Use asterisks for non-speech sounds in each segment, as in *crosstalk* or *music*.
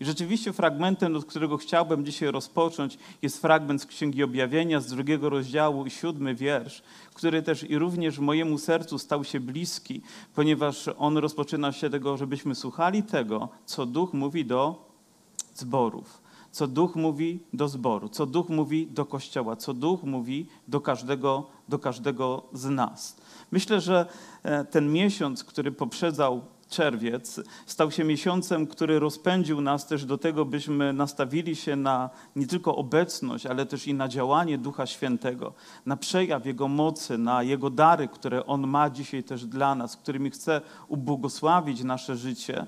I rzeczywiście fragmentem, od którego chciałbym dzisiaj rozpocząć, jest fragment z Księgi Objawienia z drugiego rozdziału i siódmy wiersz, który też i również mojemu sercu stał się bliski, ponieważ on rozpoczyna się tego, żebyśmy słuchali tego, co Duch mówi do zborów co Duch mówi do zboru, co Duch mówi do Kościoła, co Duch mówi do każdego, do każdego z nas. Myślę, że e, ten miesiąc, który poprzedzał czerwiec, stał się miesiącem, który rozpędził nas też do tego, byśmy nastawili się na nie tylko obecność, ale też i na działanie Ducha Świętego, na przejaw Jego mocy, na Jego dary, które On ma dzisiaj też dla nas, którymi chce ubłogosławić nasze życie.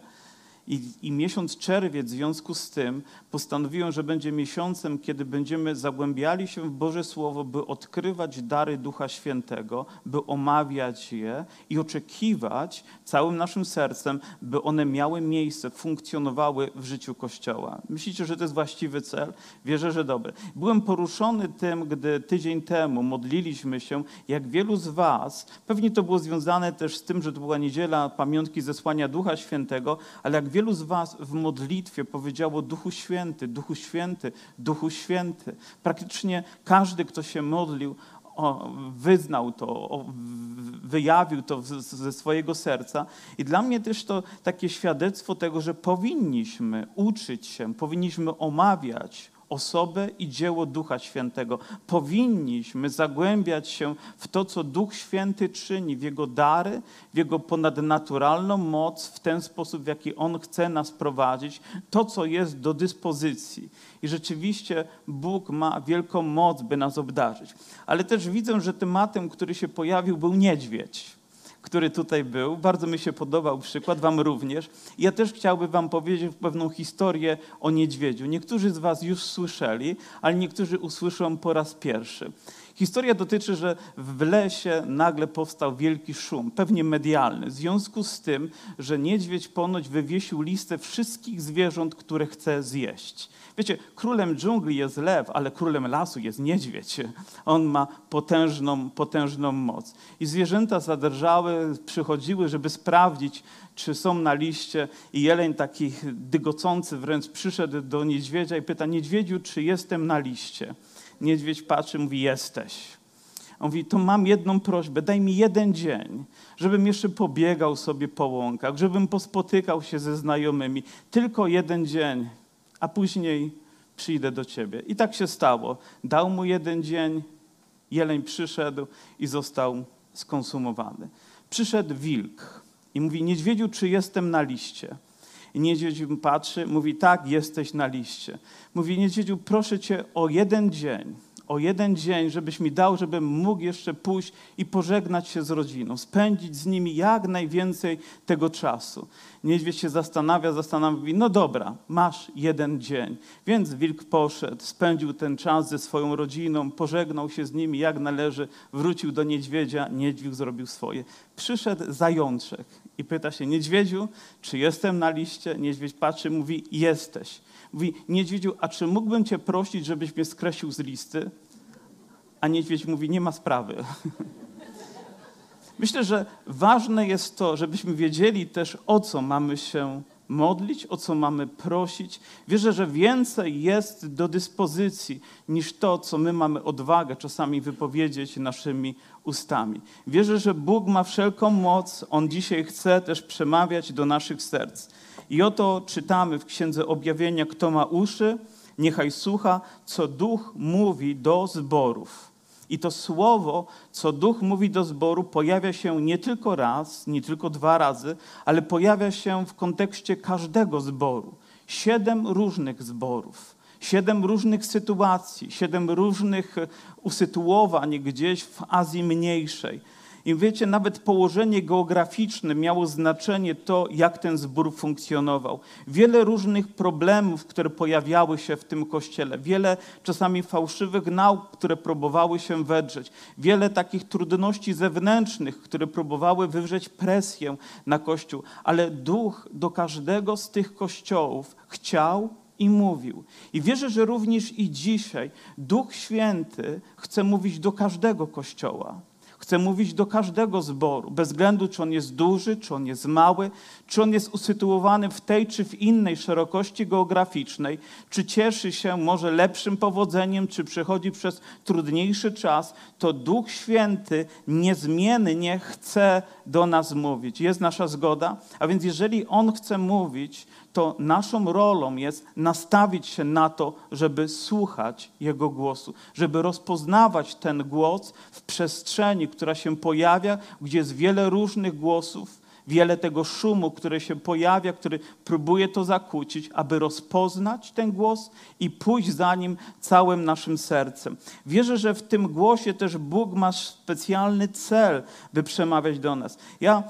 I, I, miesiąc czerwiec w związku z tym postanowiłem, że będzie miesiącem, kiedy będziemy zagłębiali się w Boże Słowo, by odkrywać dary Ducha Świętego, by omawiać je i oczekiwać całym naszym sercem, by one miały miejsce, funkcjonowały w życiu Kościoła. Myślicie, że to jest właściwy cel? Wierzę, że dobry. Byłem poruszony tym, gdy tydzień temu modliliśmy się, jak wielu z Was, pewnie to było związane też z tym, że to była niedziela pamiątki zesłania Ducha Świętego, ale jak wielu z Was w modlitwie powiedziało Duchu Święty, Duchu Święty, Duchu Święty. Praktycznie każdy, kto się modlił, o, wyznał to, o, wyjawił to ze swojego serca. I dla mnie też to takie świadectwo tego, że powinniśmy uczyć się, powinniśmy omawiać osobę i dzieło Ducha Świętego. Powinniśmy zagłębiać się w to, co Duch Święty czyni, w Jego dary, w Jego ponadnaturalną moc, w ten sposób, w jaki On chce nas prowadzić, to, co jest do dyspozycji. I rzeczywiście Bóg ma wielką moc, by nas obdarzyć. Ale też widzę, że tematem, który się pojawił, był niedźwiedź który tutaj był. Bardzo mi się podobał przykład, wam również. Ja też chciałbym wam powiedzieć pewną historię o niedźwiedziu. Niektórzy z was już słyszeli, ale niektórzy usłyszą po raz pierwszy. Historia dotyczy, że w lesie nagle powstał wielki szum, pewnie medialny, w związku z tym, że niedźwiedź ponoć wywiesił listę wszystkich zwierząt, które chce zjeść. Wiecie, królem dżungli jest lew, ale królem lasu jest niedźwiedź. On ma potężną, potężną moc. I zwierzęta zadrżały, przychodziły, żeby sprawdzić, czy są na liście. I jeleń taki dygocący wręcz przyszedł do niedźwiedzia i pyta, niedźwiedziu, czy jestem na liście? Niedźwiedź patrzy, mówi, jesteś. On mówi, to mam jedną prośbę, daj mi jeden dzień, żebym jeszcze pobiegał sobie po łąkach, żebym pospotykał się ze znajomymi. Tylko jeden dzień a później przyjdę do ciebie. I tak się stało. Dał mu jeden dzień, jeleń przyszedł i został skonsumowany. Przyszedł wilk i mówi: Niedźwiedziu, czy jestem na liście? I niedźwiedź patrzy, mówi: Tak, jesteś na liście. Mówi: Niedźwiedziu, proszę cię o jeden dzień o jeden dzień, żebyś mi dał, żebym mógł jeszcze pójść i pożegnać się z rodziną, spędzić z nimi jak najwięcej tego czasu. Niedźwiedź się zastanawia, zastanawia, mówi, no dobra, masz jeden dzień. Więc wilk poszedł, spędził ten czas ze swoją rodziną, pożegnał się z nimi jak należy, wrócił do niedźwiedzia, niedźwiedź zrobił swoje. Przyszedł zajączek i pyta się, niedźwiedziu, czy jestem na liście? Niedźwiedź patrzy, mówi, jesteś. Mówi, niedźwiedziu, a czy mógłbym cię prosić, żebyś mnie skreślił z listy? A niedźwiedź mówi, nie ma sprawy. *laughs* Myślę, że ważne jest to, żebyśmy wiedzieli też, o co mamy się modlić, o co mamy prosić. Wierzę, że więcej jest do dyspozycji niż to, co my mamy odwagę czasami wypowiedzieć naszymi ustami. Wierzę, że Bóg ma wszelką moc, On dzisiaj chce też przemawiać do naszych serc. I oto czytamy w Księdze Objawienia, kto ma uszy, niechaj słucha, co Duch mówi do zborów. I to słowo, co Duch mówi do zboru, pojawia się nie tylko raz, nie tylko dwa razy, ale pojawia się w kontekście każdego zboru. Siedem różnych zborów, siedem różnych sytuacji, siedem różnych usytuowań gdzieś w Azji Mniejszej i wiecie, nawet położenie geograficzne miało znaczenie to, jak ten zbór funkcjonował. Wiele różnych problemów, które pojawiały się w tym kościele, wiele czasami fałszywych nauk, które próbowały się wedrzeć, wiele takich trudności zewnętrznych, które próbowały wywrzeć presję na kościół, ale duch do każdego z tych kościołów chciał i mówił. I wierzę, że również i dzisiaj Duch Święty chce mówić do każdego kościoła Chcę mówić do każdego zboru, bez względu czy on jest duży, czy on jest mały, czy on jest usytuowany w tej czy w innej szerokości geograficznej, czy cieszy się może lepszym powodzeniem, czy przechodzi przez trudniejszy czas, to Duch Święty niezmiennie chce do nas mówić. Jest nasza zgoda? A więc jeżeli On chce mówić, to naszą rolą jest nastawić się na to, żeby słuchać Jego głosu, żeby rozpoznawać ten głos w przestrzeni, która się pojawia, gdzie jest wiele różnych głosów, wiele tego szumu, który się pojawia, który próbuje to zakłócić, aby rozpoznać ten głos i pójść za nim całym naszym sercem. Wierzę, że w tym głosie też Bóg ma specjalny cel, by przemawiać do nas. Ja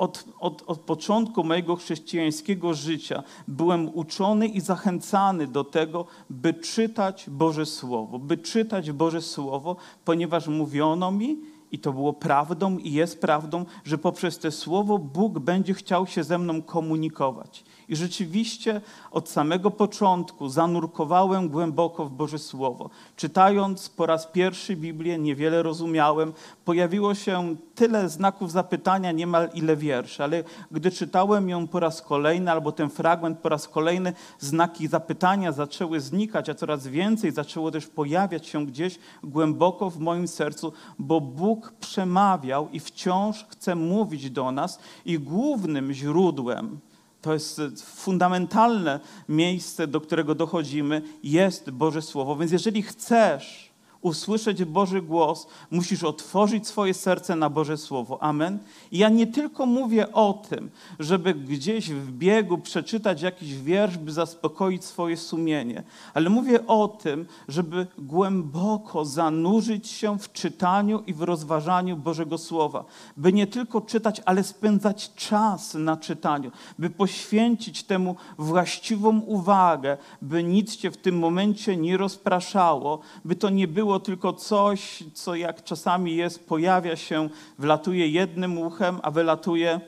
od, od, od początku mojego chrześcijańskiego życia byłem uczony i zachęcany do tego, by czytać Boże Słowo, by czytać Boże Słowo, ponieważ mówiono mi, i to było prawdą i jest prawdą, że poprzez to słowo Bóg będzie chciał się ze mną komunikować. I rzeczywiście od samego początku zanurkowałem głęboko w Boże Słowo. Czytając po raz pierwszy Biblię, niewiele rozumiałem. Pojawiło się tyle znaków zapytania, niemal ile wierszy, ale gdy czytałem ją po raz kolejny, albo ten fragment po raz kolejny, znaki zapytania zaczęły znikać, a coraz więcej zaczęło też pojawiać się gdzieś głęboko w moim sercu, bo Bóg przemawiał i wciąż chce mówić do nas i głównym źródłem to jest fundamentalne miejsce, do którego dochodzimy, jest Boże Słowo. Więc jeżeli chcesz usłyszeć Boży głos, musisz otworzyć swoje serce na Boże Słowo. Amen. I ja nie tylko mówię o tym, żeby gdzieś w biegu przeczytać jakiś wiersz, by zaspokoić swoje sumienie, ale mówię o tym, żeby głęboko zanurzyć się w czytaniu i w rozważaniu Bożego Słowa. By nie tylko czytać, ale spędzać czas na czytaniu, by poświęcić temu właściwą uwagę, by nic cię w tym momencie nie rozpraszało, by to nie było było tylko coś, co jak czasami jest, pojawia się, wlatuje jednym uchem, a wylatuje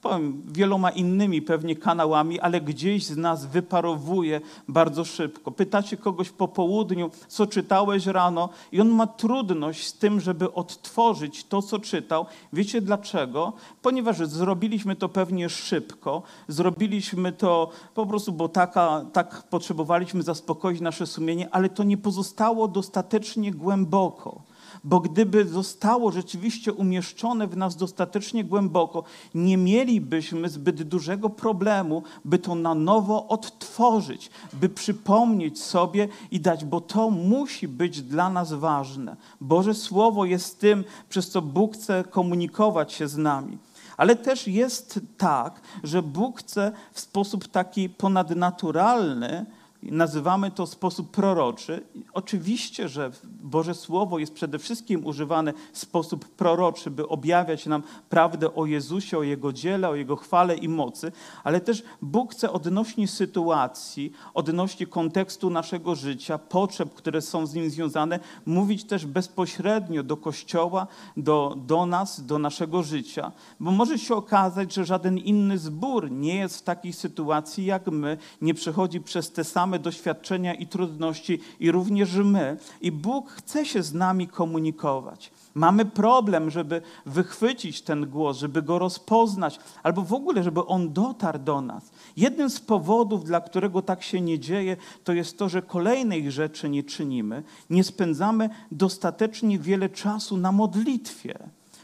powiem, wieloma innymi pewnie kanałami, ale gdzieś z nas wyparowuje bardzo szybko. Pytacie kogoś po południu, co czytałeś rano, i on ma trudność z tym, żeby odtworzyć to, co czytał. Wiecie dlaczego? Ponieważ zrobiliśmy to pewnie szybko, zrobiliśmy to po prostu, bo taka, tak potrzebowaliśmy zaspokoić nasze sumienie, ale to nie pozostało dostatecznie głęboko bo gdyby zostało rzeczywiście umieszczone w nas dostatecznie głęboko, nie mielibyśmy zbyt dużego problemu, by to na nowo odtworzyć, by przypomnieć sobie i dać, bo to musi być dla nas ważne. Boże Słowo jest tym, przez co Bóg chce komunikować się z nami. Ale też jest tak, że Bóg chce w sposób taki ponadnaturalny, Nazywamy to sposób proroczy. Oczywiście, że Boże Słowo jest przede wszystkim używane w sposób proroczy, by objawiać nam prawdę o Jezusie, o Jego dziele, o Jego chwale i mocy, ale też Bóg chce odnośnie sytuacji, odnośnie kontekstu naszego życia, potrzeb, które są z nim związane, mówić też bezpośrednio do Kościoła, do, do nas, do naszego życia. Bo może się okazać, że żaden inny zbór nie jest w takiej sytuacji jak my, nie przechodzi przez te same doświadczenia i trudności, i również my. I Bóg chce się z nami komunikować. Mamy problem, żeby wychwycić ten głos, żeby go rozpoznać, albo w ogóle, żeby on dotarł do nas. Jednym z powodów, dla którego tak się nie dzieje, to jest to, że kolejnej rzeczy nie czynimy, nie spędzamy dostatecznie wiele czasu na modlitwie.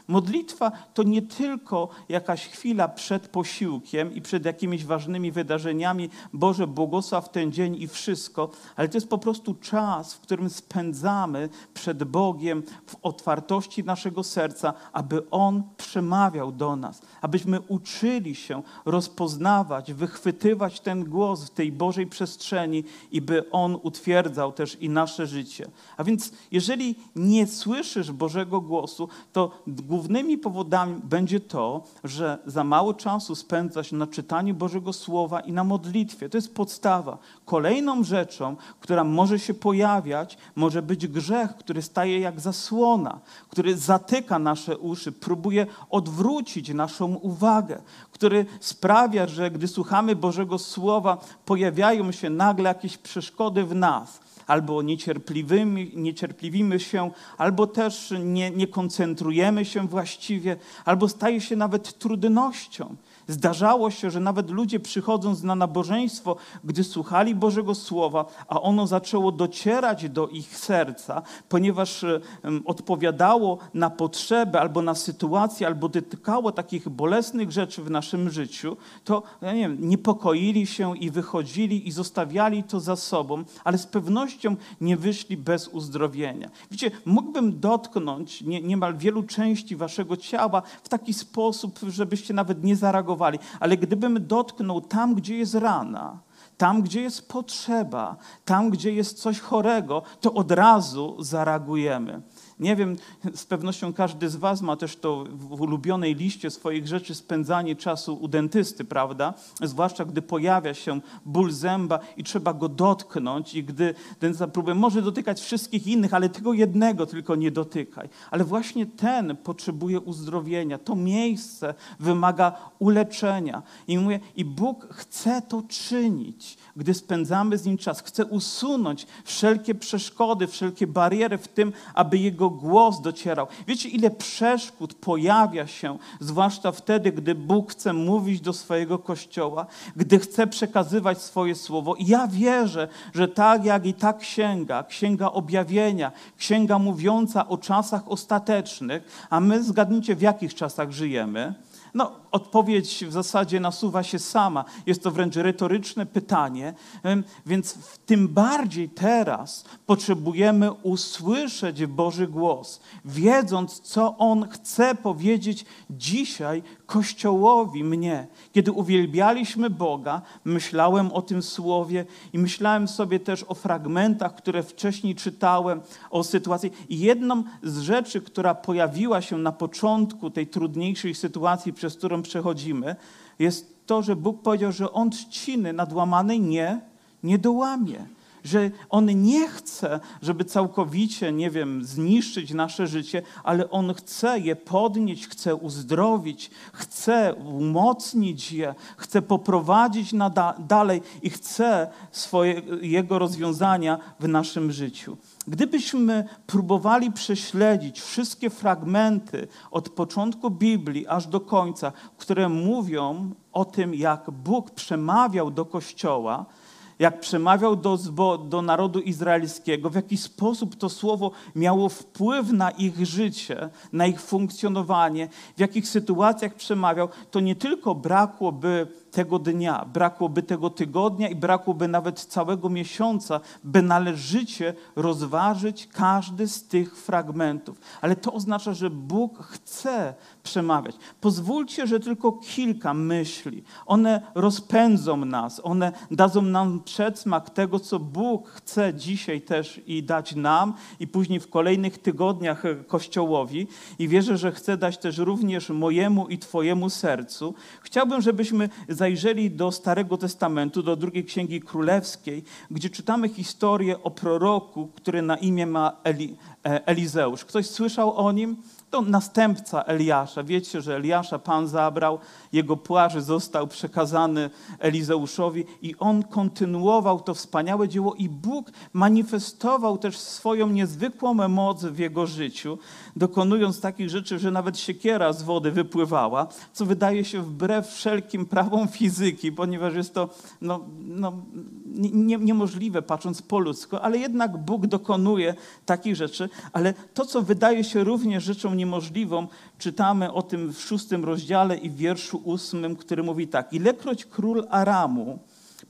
Modlitwa to nie tylko jakaś chwila przed posiłkiem i przed jakimiś ważnymi wydarzeniami, Boże, błogosław ten dzień i wszystko, ale to jest po prostu czas, w którym spędzamy przed Bogiem w otwartości naszego serca, aby On przemawiał do nas, abyśmy uczyli się rozpoznawać, wychwytywać ten głos w tej Bożej przestrzeni i by On utwierdzał też i nasze życie. A więc jeżeli nie słyszysz Bożego głosu, to głównymi powodami będzie to, że za mało czasu spędzasz na czytaniu Bożego Słowa i na modlitwie. To jest podstawa. Kolejną rzeczą, która może się pojawiać, może być grzech, który staje jak zasłona, który zatyka nasze uszy, próbuje odwrócić naszą uwagę, który sprawia, że gdy słuchamy Bożego Słowa, pojawiają się nagle jakieś przeszkody w nas albo niecierpliwymi, niecierpliwimy się, albo też nie, nie koncentrujemy się właściwie, albo staje się nawet trudnością. Zdarzało się, że nawet ludzie przychodząc na nabożeństwo, gdy słuchali Bożego Słowa, a ono zaczęło docierać do ich serca, ponieważ odpowiadało na potrzeby albo na sytuację, albo dotykało takich bolesnych rzeczy w naszym życiu, to ja nie wiem, niepokoili się i wychodzili i zostawiali to za sobą, ale z pewnością nie wyszli bez uzdrowienia. Widzicie, mógłbym dotknąć nie, niemal wielu części waszego ciała w taki sposób, żebyście nawet nie zareagowali ale gdybym dotknął tam, gdzie jest rana, tam, gdzie jest potrzeba, tam, gdzie jest coś chorego, to od razu zareagujemy. Nie wiem, z pewnością każdy z Was ma też to w ulubionej liście swoich rzeczy spędzanie czasu u dentysty, prawda? Zwłaszcza gdy pojawia się ból zęba i trzeba go dotknąć, i gdy dentysta próbuje, może dotykać wszystkich innych, ale tego jednego tylko nie dotykaj. Ale właśnie ten potrzebuje uzdrowienia. To miejsce wymaga uleczenia. I mówię, i Bóg chce to czynić, gdy spędzamy z Nim czas. Chce usunąć wszelkie przeszkody, wszelkie bariery w tym, aby Jego głos docierał. Wiecie, ile przeszkód pojawia się, zwłaszcza wtedy, gdy Bóg chce mówić do swojego kościoła, gdy chce przekazywać swoje słowo. I ja wierzę, że tak jak i ta księga, księga objawienia, księga mówiąca o czasach ostatecznych, a my zgadnijcie, w jakich czasach żyjemy. No, odpowiedź w zasadzie nasuwa się sama. Jest to wręcz retoryczne pytanie, więc tym bardziej teraz potrzebujemy usłyszeć Boży głos, wiedząc, co On chce powiedzieć dzisiaj Kościołowi, mnie. Kiedy uwielbialiśmy Boga, myślałem o tym słowie i myślałem sobie też o fragmentach, które wcześniej czytałem, o sytuacji. I jedną z rzeczy, która pojawiła się na początku tej trudniejszej sytuacji, przez którą przechodzimy, jest to, że Bóg powiedział, że On trzciny nadłamanej nie, nie dołamie że On nie chce, żeby całkowicie, nie wiem, zniszczyć nasze życie, ale On chce je podnieść, chce uzdrowić, chce umocnić je, chce poprowadzić na da dalej i chce swoje, Jego rozwiązania w naszym życiu. Gdybyśmy próbowali prześledzić wszystkie fragmenty od początku Biblii aż do końca, które mówią o tym, jak Bóg przemawiał do Kościoła, jak przemawiał do, do narodu izraelskiego, w jaki sposób to słowo miało wpływ na ich życie, na ich funkcjonowanie, w jakich sytuacjach przemawiał, to nie tylko brakłoby tego dnia, brakłoby tego tygodnia i brakłoby nawet całego miesiąca, by należycie rozważyć każdy z tych fragmentów. Ale to oznacza, że Bóg chce przemawiać. Pozwólcie, że tylko kilka myśli. One rozpędzą nas, one dadzą nam przedsmak tego, co Bóg chce dzisiaj też i dać nam, i później w kolejnych tygodniach Kościołowi. I wierzę, że chce dać też również mojemu i Twojemu sercu. Chciałbym, żebyśmy zajrzeli do Starego Testamentu, do drugiej Księgi Królewskiej, gdzie czytamy historię o proroku, który na imię ma Eli, e, Elizeusz. Ktoś słyszał o nim? To następca Eliasza. Wiecie, że Eliasza Pan zabrał, jego płaży został przekazany Elizeuszowi i on kontynuował to wspaniałe dzieło i Bóg manifestował też swoją niezwykłą moc w jego życiu, dokonując takich rzeczy, że nawet siekiera z wody wypływała, co wydaje się wbrew wszelkim prawom fizyki, ponieważ jest to no, no, nie, niemożliwe patrząc po ludzku, ale jednak Bóg dokonuje takich rzeczy, ale to, co wydaje się również rzeczą niemożliwą, czytamy o tym w szóstym rozdziale i w wierszu ósmym, który mówi tak. Ilekroć król Aramu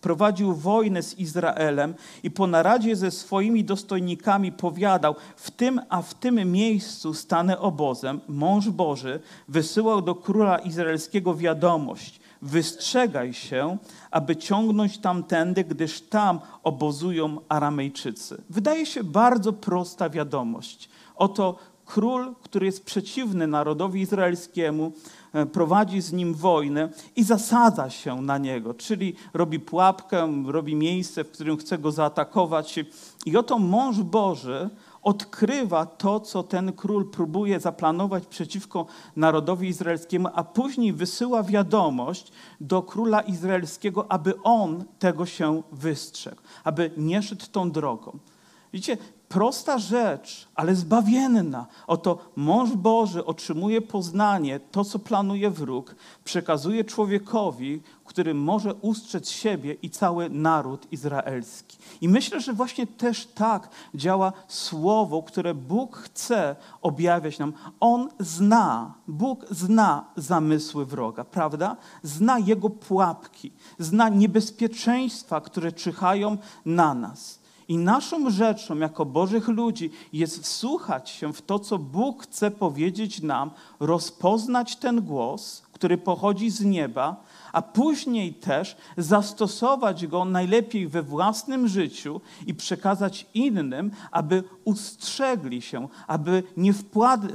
prowadził wojnę z Izraelem i po naradzie ze swoimi dostojnikami powiadał, w tym a w tym miejscu stanę obozem, mąż Boży wysyłał do króla izraelskiego wiadomość, wystrzegaj się, aby ciągnąć tamtędy, gdyż tam obozują Aramejczycy. Wydaje się bardzo prosta wiadomość. Oto król, który jest przeciwny narodowi izraelskiemu, e, prowadzi z nim wojnę i zasadza się na niego, czyli robi pułapkę, robi miejsce, w którym chce go zaatakować. I oto mąż Boży odkrywa to, co ten król próbuje zaplanować przeciwko narodowi izraelskiemu, a później wysyła wiadomość do króla izraelskiego, aby on tego się wystrzegł, aby nie szedł tą drogą. Widzicie, prosta rzecz, ale zbawienna. Oto mąż Boży otrzymuje poznanie, to co planuje wróg, przekazuje człowiekowi, który może ustrzec siebie i cały naród izraelski. I myślę, że właśnie też tak działa słowo, które Bóg chce objawiać nam. On zna, Bóg zna zamysły wroga, prawda? Zna jego pułapki, zna niebezpieczeństwa, które czyhają na nas. I naszą rzeczą jako Bożych ludzi jest wsłuchać się w to, co Bóg chce powiedzieć nam, rozpoznać ten głos, który pochodzi z nieba, a później też zastosować go najlepiej we własnym życiu i przekazać innym, aby ustrzegli się, aby nie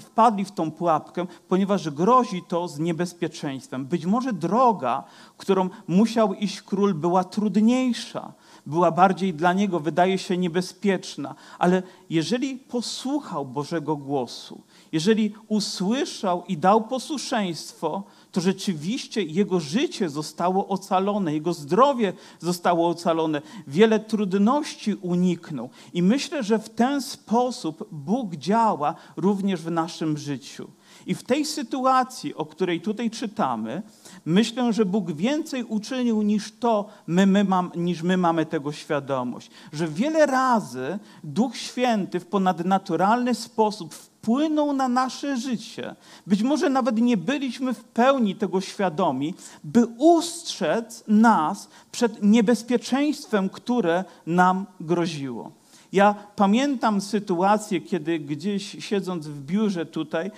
wpadli w tą pułapkę, ponieważ grozi to z niebezpieczeństwem. Być może droga, którą musiał iść król, była trudniejsza była bardziej dla niego, wydaje się, niebezpieczna. Ale jeżeli posłuchał Bożego głosu, jeżeli usłyszał i dał posłuszeństwo, to rzeczywiście jego życie zostało ocalone, jego zdrowie zostało ocalone, wiele trudności uniknął. I myślę, że w ten sposób Bóg działa również w naszym życiu. I w tej sytuacji, o której tutaj czytamy, myślę, że Bóg więcej uczynił niż to, my, my mam, niż my mamy tego świadomość. Że wiele razy Duch Święty w ponadnaturalny sposób wpłynął na nasze życie. Być może nawet nie byliśmy w pełni tego świadomi, by ustrzec nas przed niebezpieczeństwem, które nam groziło. Ja pamiętam sytuację, kiedy gdzieś siedząc w biurze tutaj,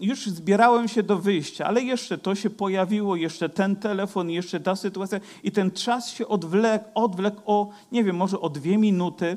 już zbierałem się do wyjścia, ale jeszcze to się pojawiło, jeszcze ten telefon, jeszcze ta sytuacja i ten czas się odwlekł, odwlekł o, nie wiem, może o dwie minuty.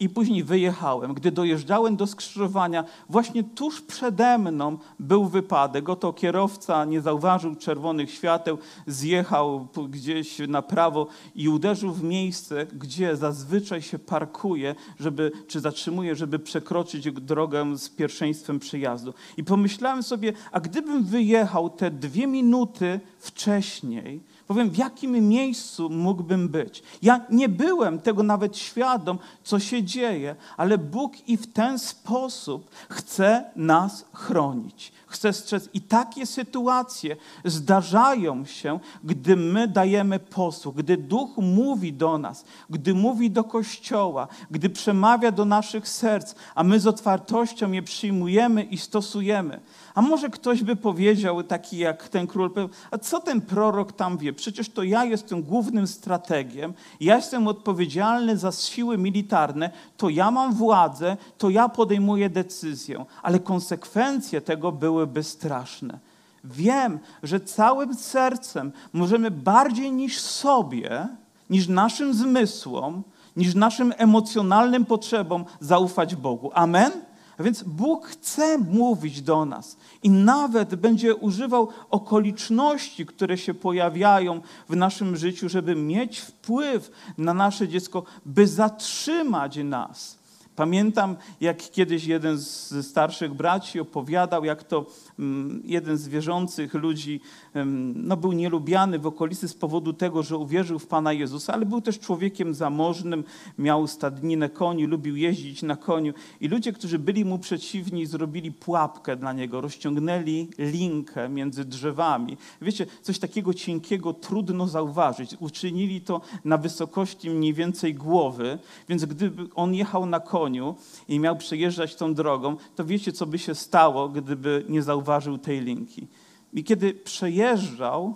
I później wyjechałem. Gdy dojeżdżałem do skrzyżowania, właśnie tuż przede mną był wypadek. Oto kierowca nie zauważył czerwonych świateł, zjechał gdzieś na prawo i uderzył w miejsce, gdzie zazwyczaj się parkuje, żeby, czy zatrzymuje, żeby przekroczyć drogę z pierwszeństwem przyjazdu. I pomyślałem sobie, a gdybym wyjechał te dwie minuty wcześniej, powiem, w jakim miejscu mógłbym być. Ja nie byłem tego nawet świadom, co się dzieje, ale Bóg i w ten sposób chce nas chronić. Chce strzec. I takie sytuacje zdarzają się, gdy my dajemy posłuch, gdy Duch mówi do nas, gdy mówi do Kościoła, gdy przemawia do naszych serc, a my z otwartością je przyjmujemy i stosujemy. A może ktoś by powiedział, taki jak ten król, a co ten prorok tam wie? Przecież to ja jestem głównym strategiem, ja jestem odpowiedzialny za siły militarne, to ja mam władzę, to ja podejmuję decyzję. Ale konsekwencje tego byłyby straszne. Wiem, że całym sercem możemy bardziej niż sobie, niż naszym zmysłom, niż naszym emocjonalnym potrzebom zaufać Bogu. Amen? Więc Bóg chce mówić do nas i nawet będzie używał okoliczności, które się pojawiają w naszym życiu, żeby mieć wpływ na nasze dziecko, by zatrzymać nas. Pamiętam, jak kiedyś jeden z starszych braci opowiadał, jak to mm, jeden z wierzących ludzi no, był nielubiany w okolicy z powodu tego, że uwierzył w Pana Jezusa, ale był też człowiekiem zamożnym, miał stadninę koni, lubił jeździć na koniu. I ludzie, którzy byli mu przeciwni, zrobili pułapkę dla niego, rozciągnęli linkę między drzewami. Wiecie, coś takiego cienkiego trudno zauważyć. Uczynili to na wysokości mniej więcej głowy, więc gdyby on jechał na koniu i miał przejeżdżać tą drogą, to wiecie, co by się stało, gdyby nie zauważył tej linki. I kiedy przejeżdżał,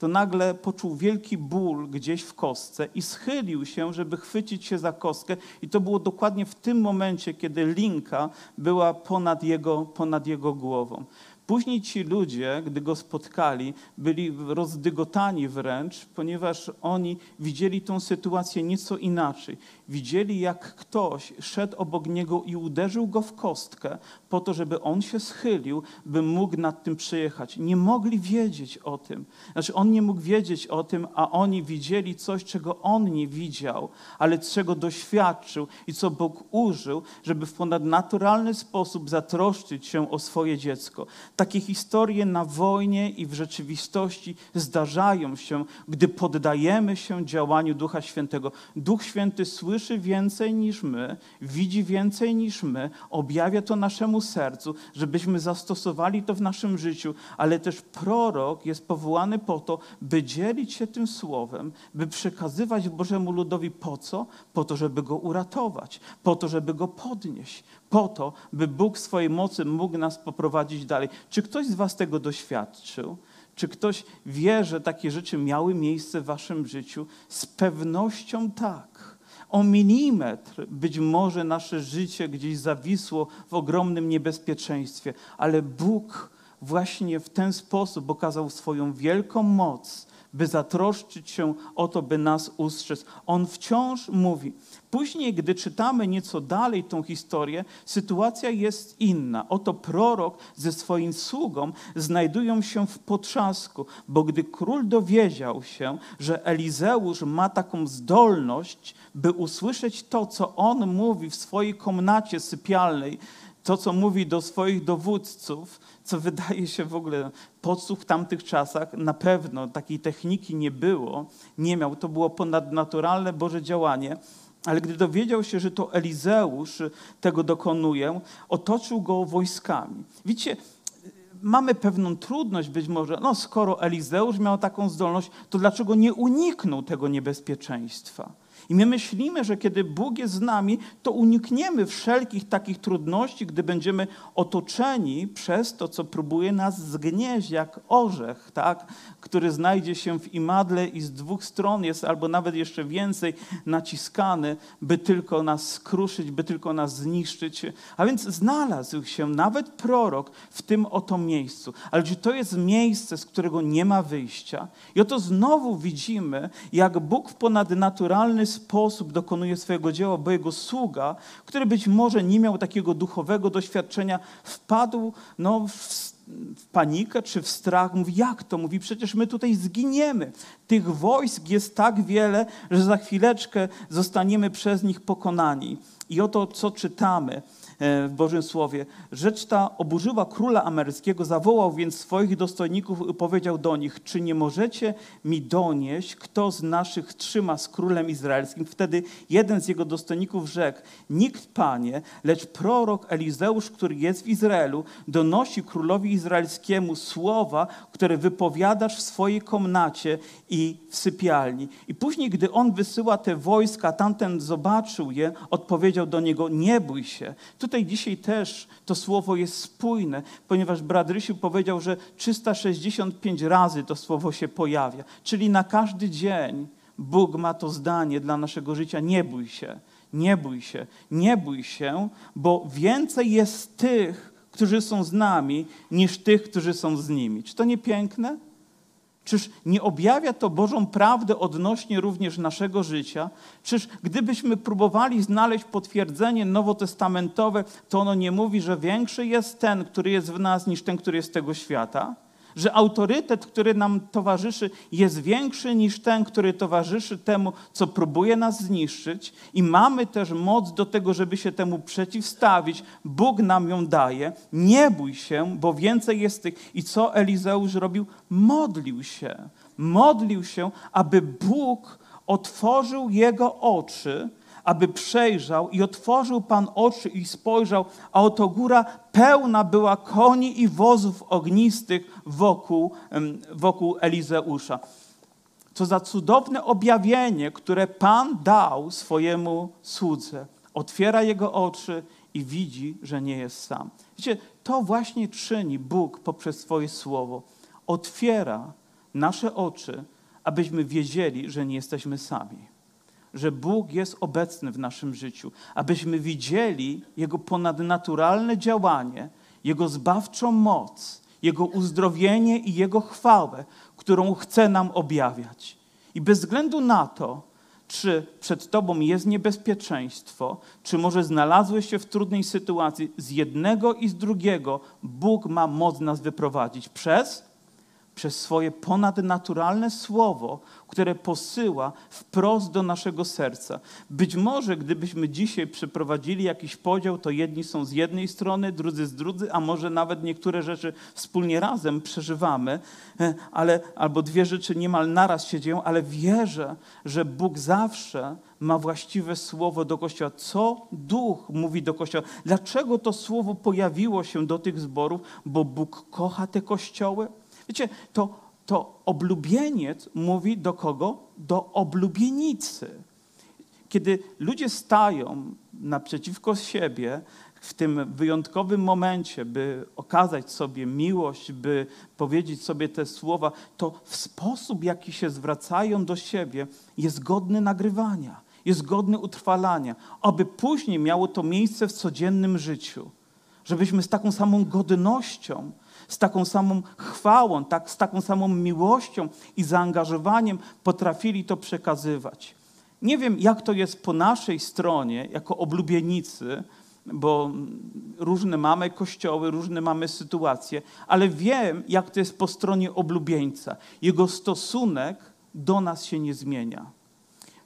to nagle poczuł wielki ból gdzieś w kostce i schylił się, żeby chwycić się za kostkę. I to było dokładnie w tym momencie, kiedy linka była ponad jego, ponad jego głową. Później ci ludzie, gdy go spotkali, byli rozdygotani wręcz, ponieważ oni widzieli tą sytuację nieco inaczej. Widzieli, jak ktoś szedł obok niego i uderzył go w kostkę, po to, żeby on się schylił, by mógł nad tym przejechać. Nie mogli wiedzieć o tym. Znaczy, on nie mógł wiedzieć o tym, a oni widzieli coś, czego on nie widział, ale czego doświadczył i co Bóg użył, żeby w ponadnaturalny sposób zatroszczyć się o swoje dziecko. Takie historie na wojnie i w rzeczywistości zdarzają się, gdy poddajemy się działaniu Ducha Świętego. Duch Święty słyszy więcej niż my, widzi więcej niż my, objawia to naszemu sercu, żebyśmy zastosowali to w naszym życiu, ale też prorok jest powołany po to, by dzielić się tym słowem, by przekazywać Bożemu ludowi po co? Po to, żeby go uratować, po to, żeby go podnieść, po to, by Bóg swojej mocy mógł nas poprowadzić dalej. Czy ktoś z Was tego doświadczył? Czy ktoś wie, że takie rzeczy miały miejsce w Waszym życiu? Z pewnością tak. O milimetr być może nasze życie gdzieś zawisło w ogromnym niebezpieczeństwie, ale Bóg właśnie w ten sposób okazał swoją wielką moc, by zatroszczyć się o to, by nas ustrzec. On wciąż mówi. Później, gdy czytamy nieco dalej tą historię, sytuacja jest inna. Oto prorok ze swoim sługą znajdują się w potrzasku, bo gdy król dowiedział się, że Elizeusz ma taką zdolność, by usłyszeć to, co on mówi w swojej komnacie sypialnej, to, co mówi do swoich dowódców, co wydaje się w ogóle podsłuch w tamtych czasach, na pewno takiej techniki nie było, nie miał, to było ponadnaturalne Boże działanie, ale gdy dowiedział się, że to Elizeusz tego dokonuje, otoczył go wojskami. Widzicie, mamy pewną trudność być może, no skoro Elizeusz miał taką zdolność, to dlaczego nie uniknął tego niebezpieczeństwa? I my myślimy, że kiedy Bóg jest z nami, to unikniemy wszelkich takich trudności, gdy będziemy otoczeni przez to, co próbuje nas zgnieść, jak orzech, tak? który znajdzie się w imadle i z dwóch stron jest, albo nawet jeszcze więcej, naciskany, by tylko nas skruszyć, by tylko nas zniszczyć. A więc znalazł się nawet prorok w tym oto miejscu. Ale czy to jest miejsce, z którego nie ma wyjścia? I oto znowu widzimy, jak Bóg w ponadnaturalny sposób sposób dokonuje swojego dzieła, bo jego sługa, który być może nie miał takiego duchowego doświadczenia, wpadł no, w, w panikę czy w strach. Mówi, jak to? Mówi, przecież my tutaj zginiemy. Tych wojsk jest tak wiele, że za chwileczkę zostaniemy przez nich pokonani. I oto co czytamy. E, w Bożym Słowie. Rzecz ta oburzyła króla amerykańskiego, zawołał więc swoich dostojników i powiedział do nich, czy nie możecie mi donieść, kto z naszych trzyma z królem izraelskim? Wtedy jeden z jego dostojników rzekł, nikt, panie, lecz prorok Elizeusz, który jest w Izraelu, donosi królowi izraelskiemu słowa, które wypowiadasz w swojej komnacie i w sypialni. I później, gdy on wysyła te wojska, tamten zobaczył je, odpowiedział do niego, nie bój się. Tutaj dzisiaj też to słowo jest spójne, ponieważ brat Rysiu powiedział, że 365 razy to słowo się pojawia. Czyli na każdy dzień Bóg ma to zdanie dla naszego życia, nie bój się. Nie bój się, nie bój się, bo więcej jest tych, którzy są z nami, niż tych, którzy są z nimi. Czy to nie piękne? Czyż nie objawia to Bożą prawdę odnośnie również naszego życia? Czyż gdybyśmy próbowali znaleźć potwierdzenie nowotestamentowe, to ono nie mówi, że większy jest ten, który jest w nas, niż ten, który jest z tego świata? Że autorytet, który nam towarzyszy, jest większy niż ten, który towarzyszy temu, co próbuje nas zniszczyć, i mamy też moc do tego, żeby się temu przeciwstawić. Bóg nam ją daje. Nie bój się, bo więcej jest tych. I co Elizeusz robił? Modlił się. Modlił się, aby Bóg otworzył jego oczy aby przejrzał i otworzył Pan oczy i spojrzał, a oto góra pełna była koni i wozów ognistych wokół, wokół Elizeusza. Co za cudowne objawienie, które Pan dał swojemu słudze. Otwiera jego oczy i widzi, że nie jest sam. Wiecie, to właśnie czyni Bóg poprzez swoje słowo. Otwiera nasze oczy, abyśmy wiedzieli, że nie jesteśmy sami że Bóg jest obecny w naszym życiu, abyśmy widzieli Jego ponadnaturalne działanie, Jego zbawczą moc, Jego uzdrowienie i Jego chwałę, którą chce nam objawiać. I bez względu na to, czy przed Tobą jest niebezpieczeństwo, czy może znalazłeś się w trudnej sytuacji, z jednego i z drugiego Bóg ma moc nas wyprowadzić. Przez? Przez swoje ponadnaturalne słowo, które posyła wprost do naszego serca. Być może, gdybyśmy dzisiaj przeprowadzili jakiś podział, to jedni są z jednej strony, drudzy z drugiej, a może nawet niektóre rzeczy wspólnie razem przeżywamy, e, ale, albo dwie rzeczy niemal naraz się dzieją, ale wierzę, że Bóg zawsze ma właściwe słowo do Kościoła. Co Duch mówi do Kościoła? Dlaczego to słowo pojawiło się do tych zborów? Bo Bóg kocha te kościoły. Wiecie, to, to oblubieniec mówi do kogo? Do oblubienicy. Kiedy ludzie stają naprzeciwko siebie, w tym wyjątkowym momencie, by okazać sobie miłość, by powiedzieć sobie te słowa, to w sposób, jaki się zwracają do siebie, jest godny nagrywania jest godny utrwalania, aby później miało to miejsce w codziennym życiu. Żebyśmy z taką samą godnością, z taką samą chwałą, tak, z taką samą miłością i zaangażowaniem potrafili to przekazywać. Nie wiem, jak to jest po naszej stronie, jako oblubienicy, bo różne mamy kościoły, różne mamy sytuacje, ale wiem, jak to jest po stronie oblubieńca. Jego stosunek do nas się nie zmienia.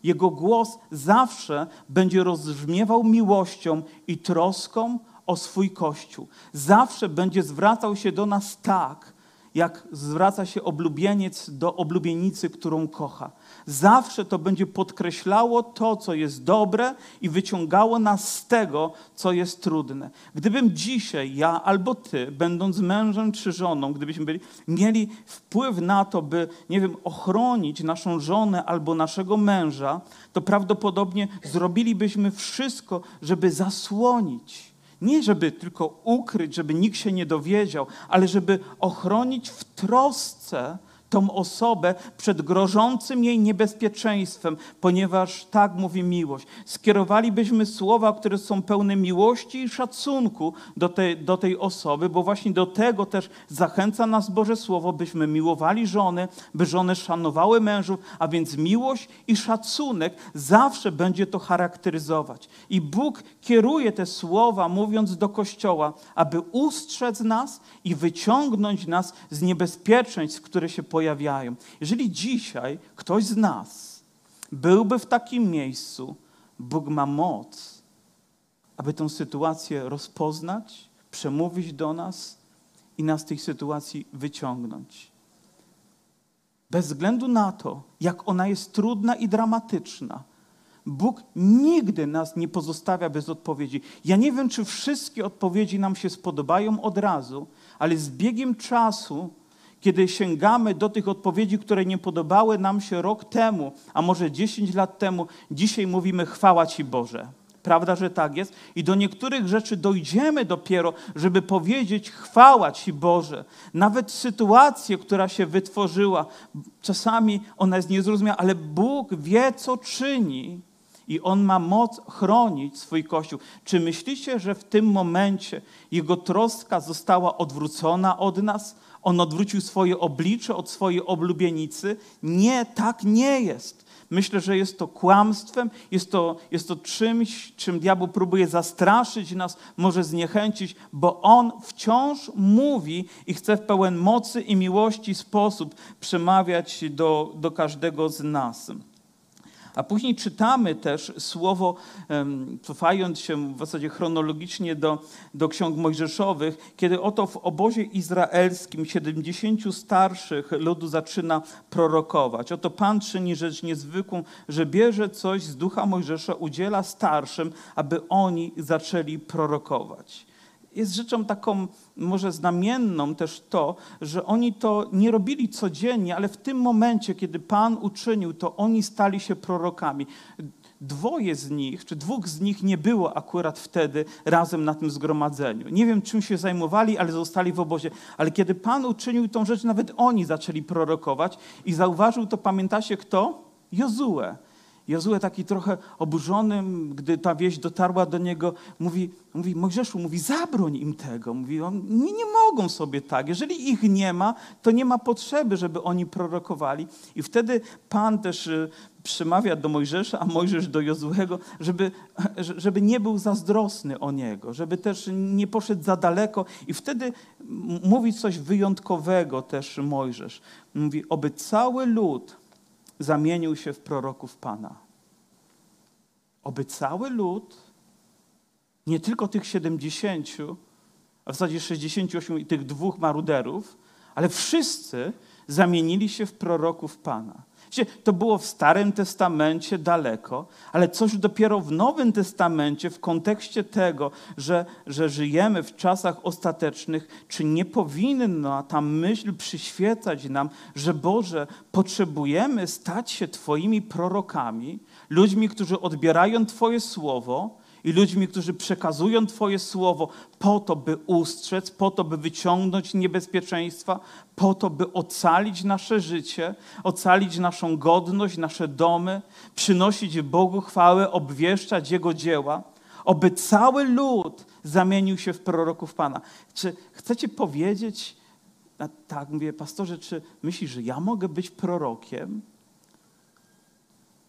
Jego głos zawsze będzie rozbrzmiewał miłością i troską o swój Kościół. Zawsze będzie zwracał się do nas tak, jak zwraca się oblubieniec do oblubienicy, którą kocha. Zawsze to będzie podkreślało to, co jest dobre i wyciągało nas z tego, co jest trudne. Gdybym dzisiaj, ja albo ty, będąc mężem czy żoną, gdybyśmy byli, mieli wpływ na to, by, nie wiem, ochronić naszą żonę albo naszego męża, to prawdopodobnie zrobilibyśmy wszystko, żeby zasłonić nie żeby tylko ukryć, żeby nikt się nie dowiedział, ale żeby ochronić w trosce tą osobę przed grożącym jej niebezpieczeństwem, ponieważ tak mówi miłość. Skierowalibyśmy słowa, które są pełne miłości i szacunku do tej, do tej osoby, bo właśnie do tego też zachęca nas Boże Słowo, byśmy miłowali żony, by żony szanowały mężów, a więc miłość i szacunek zawsze będzie to charakteryzować. I Bóg kieruje te słowa, mówiąc do Kościoła, aby ustrzec nas i wyciągnąć nas z niebezpieczeństw, które się pojawiają pojawiają. Jeżeli dzisiaj ktoś z nas byłby w takim miejscu, Bóg ma moc, aby tę sytuację rozpoznać, przemówić do nas i nas z tej sytuacji wyciągnąć. Bez względu na to, jak ona jest trudna i dramatyczna, Bóg nigdy nas nie pozostawia bez odpowiedzi. Ja nie wiem, czy wszystkie odpowiedzi nam się spodobają od razu, ale z biegiem czasu kiedy sięgamy do tych odpowiedzi, które nie podobały nam się rok temu, a może 10 lat temu, dzisiaj mówimy chwała Ci Boże. Prawda, że tak jest? I do niektórych rzeczy dojdziemy dopiero, żeby powiedzieć chwała Ci Boże. Nawet sytuację, która się wytworzyła, czasami ona jest niezrozumiała, ale Bóg wie, co czyni i On ma moc chronić swój Kościół. Czy myślicie, że w tym momencie Jego troska została odwrócona od nas? On odwrócił swoje oblicze od swojej oblubienicy. Nie, tak nie jest. Myślę, że jest to kłamstwem, jest to, jest to czymś, czym diabeł próbuje zastraszyć nas, może zniechęcić, bo on wciąż mówi i chce w pełen mocy i miłości sposób przemawiać do, do każdego z nas. A później czytamy też słowo, cofając się w zasadzie chronologicznie do, do ksiąg mojżeszowych, kiedy oto w obozie izraelskim 70 starszych ludu zaczyna prorokować. Oto Pan czyni rzecz niezwykłą, że bierze coś z ducha Mojżesza, udziela starszym, aby oni zaczęli prorokować jest rzeczą taką może znamienną też to, że oni to nie robili codziennie, ale w tym momencie, kiedy Pan uczynił, to oni stali się prorokami. Dwoje z nich, czy dwóch z nich nie było akurat wtedy razem na tym zgromadzeniu. Nie wiem, czym się zajmowali, ale zostali w obozie. Ale kiedy Pan uczynił tą rzecz, nawet oni zaczęli prorokować i zauważył to, pamiętacie kto? Jozue. Jozue taki trochę oburzony, gdy ta wieść dotarła do niego, mówi, mówi Mojżeszu, mówi zabroń im tego. Mówi, on, nie, nie mogą sobie tak. Jeżeli ich nie ma, to nie ma potrzeby, żeby oni prorokowali. I wtedy Pan też y, przemawia do Mojżesza, a Mojżesz do Jozuego, żeby, *laughs* żeby nie był zazdrosny o niego, żeby też nie poszedł za daleko. I wtedy mówi coś wyjątkowego też Mojżesz. Mówi, oby cały lud zamienił się w proroków Pana. Oby cały lud, nie tylko tych 70, a w zasadzie 68 i tych dwóch maruderów, ale wszyscy zamienili się w proroków Pana. To było w Starym Testamencie daleko, ale coś dopiero w Nowym Testamencie, w kontekście tego, że, że żyjemy w czasach ostatecznych, czy nie powinna ta myśl przyświecać nam, że Boże, potrzebujemy stać się Twoimi prorokami, ludźmi, którzy odbierają Twoje słowo, i ludźmi, którzy przekazują Twoje słowo po to, by ustrzec, po to, by wyciągnąć niebezpieczeństwa, po to, by ocalić nasze życie, ocalić naszą godność, nasze domy, przynosić Bogu chwałę, obwieszczać Jego dzieła, oby cały lud zamienił się w proroków Pana. Czy chcecie powiedzieć, tak mówię, pastorze, czy myślisz, że ja mogę być prorokiem?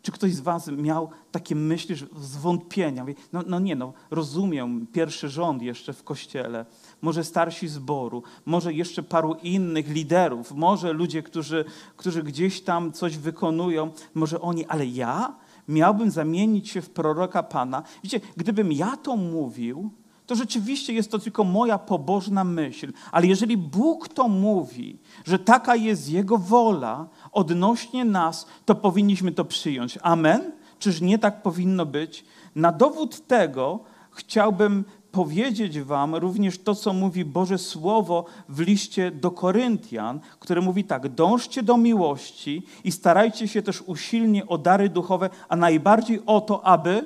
Czy ktoś z Was miał takie myśli, zwątpienia? No, no nie, no rozumiem, pierwszy rząd jeszcze w kościele, może starsi zboru, może jeszcze paru innych liderów, może ludzie, którzy, którzy gdzieś tam coś wykonują, może oni, ale ja miałbym zamienić się w proroka Pana. Wiecie, gdybym ja to mówił, to rzeczywiście jest to tylko moja pobożna myśl. Ale jeżeli Bóg to mówi, że taka jest Jego wola odnośnie nas, to powinniśmy to przyjąć. Amen? Czyż nie tak powinno być? Na dowód tego chciałbym powiedzieć Wam również to, co mówi Boże Słowo w liście do Koryntian, które mówi tak: dążcie do miłości i starajcie się też usilnie o dary duchowe, a najbardziej o to, aby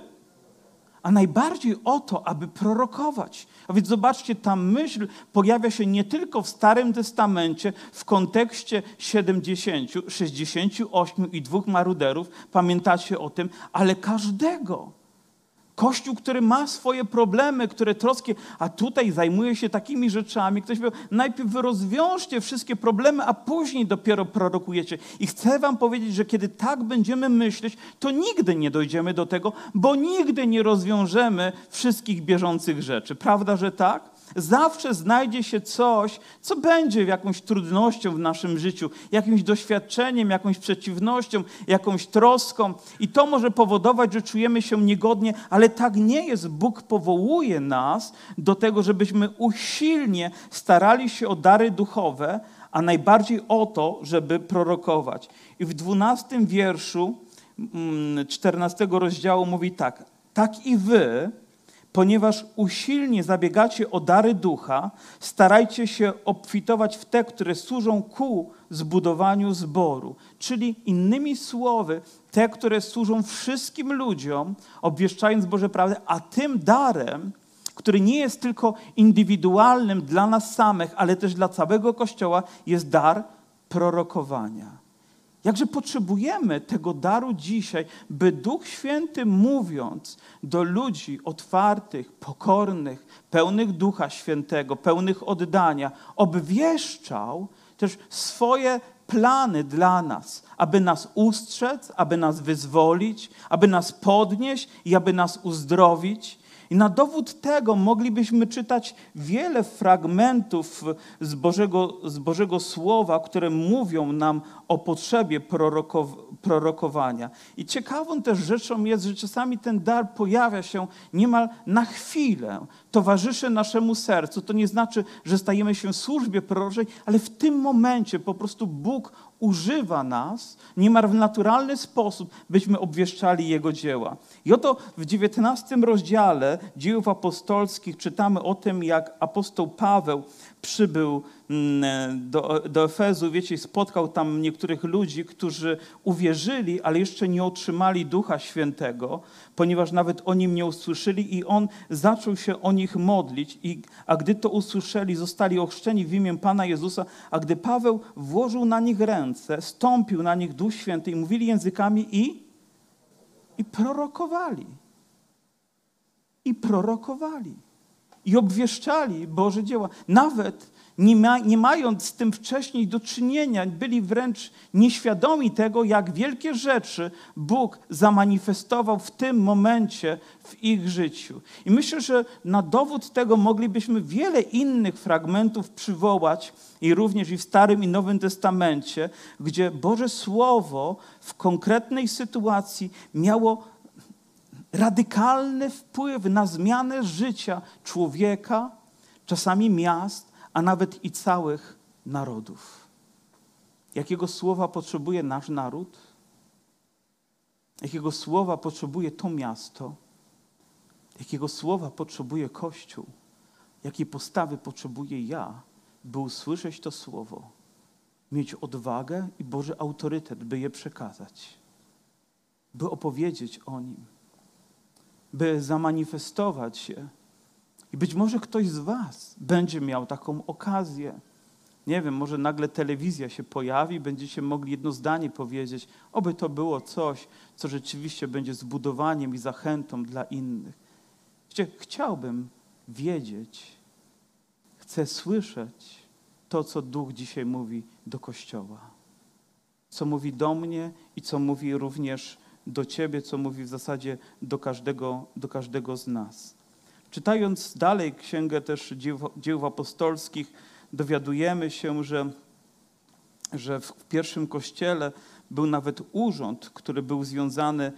a najbardziej o to, aby prorokować. A więc zobaczcie, ta myśl pojawia się nie tylko w Starym Testamencie w kontekście 70, 68 i dwóch maruderów, pamiętacie o tym, ale każdego. Kościół, który ma swoje problemy, które troski, a tutaj zajmuje się takimi rzeczami. Ktoś powie, najpierw wy rozwiążcie wszystkie problemy, a później dopiero prorokujecie. I chcę wam powiedzieć, że kiedy tak będziemy myśleć, to nigdy nie dojdziemy do tego, bo nigdy nie rozwiążemy wszystkich bieżących rzeczy. Prawda, że tak? Zawsze znajdzie się coś, co będzie jakąś trudnością w naszym życiu, jakimś doświadczeniem, jakąś przeciwnością, jakąś troską. I to może powodować, że czujemy się niegodnie, ale tak nie jest. Bóg powołuje nas do tego, żebyśmy usilnie starali się o dary duchowe, a najbardziej o to, żeby prorokować. I w dwunastym wierszu mm, czternastego rozdziału mówi tak: Tak i wy ponieważ usilnie zabiegacie o dary ducha, starajcie się obfitować w te, które służą ku zbudowaniu zboru. Czyli innymi słowy, te, które służą wszystkim ludziom, obwieszczając Boże prawdę, a tym darem, który nie jest tylko indywidualnym dla nas samych, ale też dla całego Kościoła, jest dar prorokowania. Jakże potrzebujemy tego daru dzisiaj, by Duch Święty mówiąc do ludzi otwartych, pokornych, pełnych Ducha Świętego, pełnych oddania, obwieszczał też swoje plany dla nas, aby nas ustrzec, aby nas wyzwolić, aby nas podnieść i aby nas uzdrowić. I na dowód tego moglibyśmy czytać wiele fragmentów z Bożego, z Bożego Słowa, które mówią nam o potrzebie prorokow prorokowania. I ciekawą też rzeczą jest, że czasami ten dar pojawia się niemal na chwilę, towarzyszy naszemu sercu. To nie znaczy, że stajemy się w służbie proroczej, ale w tym momencie po prostu Bóg używa nas niemal w naturalny sposób, byśmy obwieszczali Jego dzieła. I oto w XIX rozdziale dziejów apostolskich czytamy o tym, jak apostoł Paweł przybył mm, do, do Efezu, wiecie, spotkał tam niektórych ludzi, którzy uwierzyli, ale jeszcze nie otrzymali Ducha Świętego, ponieważ nawet o nim nie usłyszeli i on zaczął się o nich modlić, i, a gdy to usłyszeli, zostali ochrzczeni w imię Pana Jezusa, a gdy Paweł włożył na nich ręce, stąpił na nich Duch Święty i mówili językami i prorokowali. I prorokowali. I obwieszczali Boże dzieła. Nawet nie, ma, nie mając z tym wcześniej do czynienia, byli wręcz nieświadomi tego, jak wielkie rzeczy Bóg zamanifestował w tym momencie w ich życiu. I myślę, że na dowód tego moglibyśmy wiele innych fragmentów przywołać, i również i w Starym i Nowym Testamencie, gdzie Boże Słowo w konkretnej sytuacji miało radykalny wpływ na zmianę życia człowieka, czasami miast, a nawet i całych narodów. Jakiego słowa potrzebuje nasz naród? Jakiego słowa potrzebuje to miasto? Jakiego słowa potrzebuje Kościół? Jakiej postawy potrzebuję ja, by usłyszeć to słowo, mieć odwagę i Boży autorytet, by je przekazać, by opowiedzieć o nim, by zamanifestować się i być może ktoś z Was będzie miał taką okazję. Nie wiem, może nagle telewizja się pojawi, będziecie mogli jedno zdanie powiedzieć, oby to było coś, co rzeczywiście będzie zbudowaniem i zachętą dla innych. Chciałbym wiedzieć, chcę słyszeć to, co Duch dzisiaj mówi do Kościoła. Co mówi do mnie i co mówi również do Ciebie, co mówi w zasadzie do każdego, do każdego z nas. Czytając dalej księgę też dzieł, dzieł apostolskich, dowiadujemy się, że, że w pierwszym kościele był nawet urząd, który był związany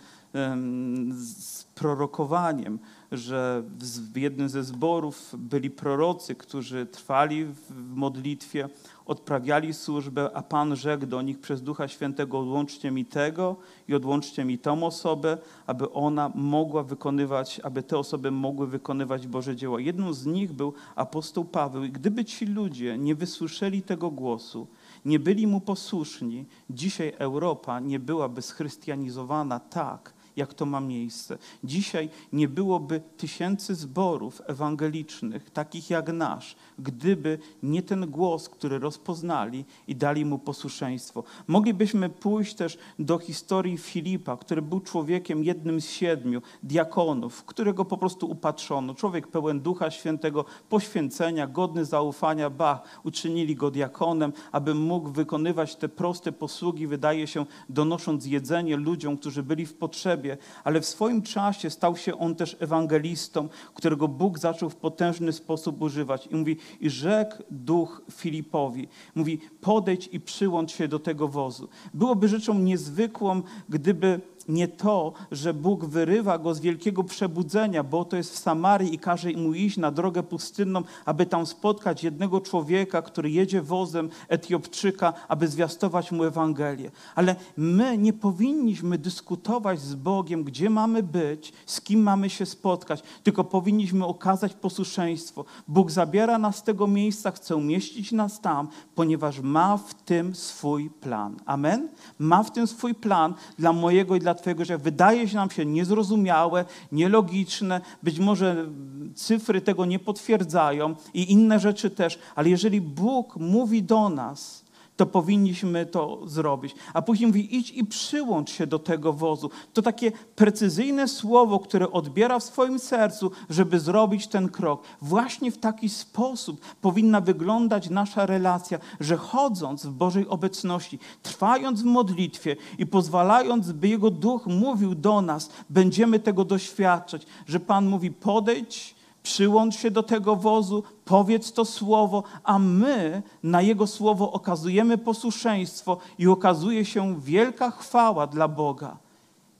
z prorokowaniem, że w jednym ze zborów byli prorocy, którzy trwali w modlitwie, odprawiali służbę, a Pan rzekł do nich przez Ducha Świętego: odłączcie mi tego i odłączcie mi tą osobę, aby ona mogła wykonywać, aby te osoby mogły wykonywać Boże dzieła. Jedną z nich był apostoł Paweł. I gdyby ci ludzie nie wysłyszeli tego głosu, nie byli mu posłuszni, dzisiaj Europa nie byłaby schrystianizowana tak, jak to ma miejsce. Dzisiaj nie byłoby tysięcy zborów ewangelicznych, takich jak nasz, gdyby nie ten głos, który rozpoznali i dali mu posłuszeństwo. Moglibyśmy pójść też do historii Filipa, który był człowiekiem jednym z siedmiu diakonów, którego po prostu upatrzono. Człowiek pełen Ducha Świętego, poświęcenia, godny zaufania, ba, uczynili go diakonem, aby mógł wykonywać te proste posługi, wydaje się, donosząc jedzenie ludziom, którzy byli w potrzebie, ale w swoim czasie stał się on też ewangelistą, którego Bóg zaczął w potężny sposób używać. I mówi, i rzekł duch Filipowi, mówi, podejdź i przyłącz się do tego wozu. Byłoby rzeczą niezwykłą, gdyby nie to, że Bóg wyrywa go z wielkiego przebudzenia, bo to jest w Samarii i każe mu iść na drogę pustynną, aby tam spotkać jednego człowieka, który jedzie wozem Etiopczyka, aby zwiastować mu Ewangelię. Ale my nie powinniśmy dyskutować z Bogiem, gdzie mamy być, z kim mamy się spotkać, tylko powinniśmy okazać posłuszeństwo. Bóg zabiera nas z tego miejsca, chce umieścić nas tam, ponieważ ma w tym swój plan. Amen? Ma w tym swój plan dla mojego i dla Twojego życia wydaje się nam się niezrozumiałe, nielogiczne, być może cyfry tego nie potwierdzają i inne rzeczy też, ale jeżeli Bóg mówi do nas, to powinniśmy to zrobić. A później mówi, idź i przyłącz się do tego wozu. To takie precyzyjne słowo, które odbiera w swoim sercu, żeby zrobić ten krok. Właśnie w taki sposób powinna wyglądać nasza relacja, że chodząc w Bożej obecności, trwając w modlitwie i pozwalając, by Jego Duch mówił do nas, będziemy tego doświadczać, że Pan mówi, podejdź, przyłącz się do tego wozu, powiedz to słowo, a my na Jego słowo okazujemy posłuszeństwo i okazuje się wielka chwała dla Boga.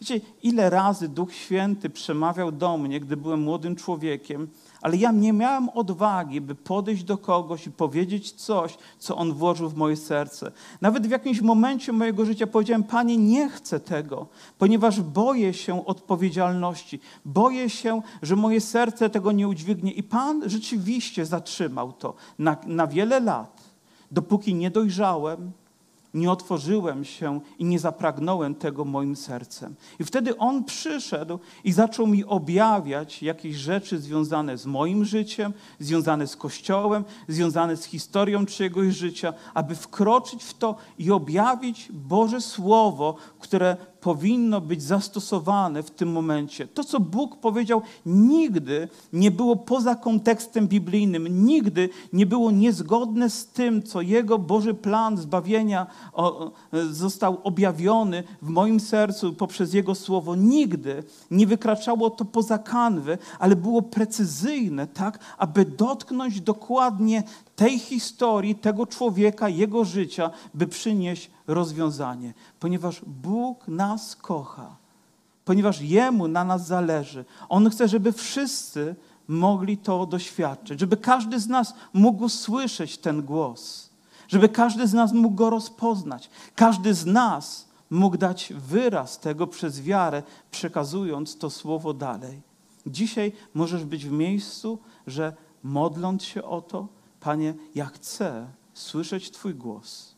Wiecie, ile razy Duch Święty przemawiał do mnie, gdy byłem młodym człowiekiem, ale ja nie miałem odwagi, by podejść do kogoś i powiedzieć coś, co On włożył w moje serce. Nawet w jakimś momencie mojego życia powiedziałem, Panie, nie chcę tego, ponieważ boję się odpowiedzialności. Boję się, że moje serce tego nie udźwignie. I Pan rzeczywiście zatrzymał to na, na wiele lat, dopóki nie dojrzałem, nie otworzyłem się i nie zapragnąłem tego moim sercem. I wtedy On przyszedł i zaczął mi objawiać jakieś rzeczy związane z moim życiem, związane z Kościołem, związane z historią czyjegoś życia, aby wkroczyć w to i objawić Boże Słowo, które powinno być zastosowane w tym momencie. To, co Bóg powiedział, nigdy nie było poza kontekstem biblijnym, nigdy nie było niezgodne z tym, co Jego Boży plan zbawienia został objawiony w moim sercu poprzez Jego Słowo. Nigdy nie wykraczało to poza kanwy, ale było precyzyjne, tak, aby dotknąć dokładnie tej historii, tego człowieka, jego życia, by przynieść rozwiązanie. Ponieważ Bóg nas kocha, ponieważ Jemu na nas zależy. On chce, żeby wszyscy mogli to doświadczyć, żeby każdy z nas mógł słyszeć ten głos, żeby każdy z nas mógł go rozpoznać, każdy z nas mógł dać wyraz tego przez wiarę, przekazując to słowo dalej. Dzisiaj możesz być w miejscu, że modląc się o to, Panie, ja chcę słyszeć Twój głos.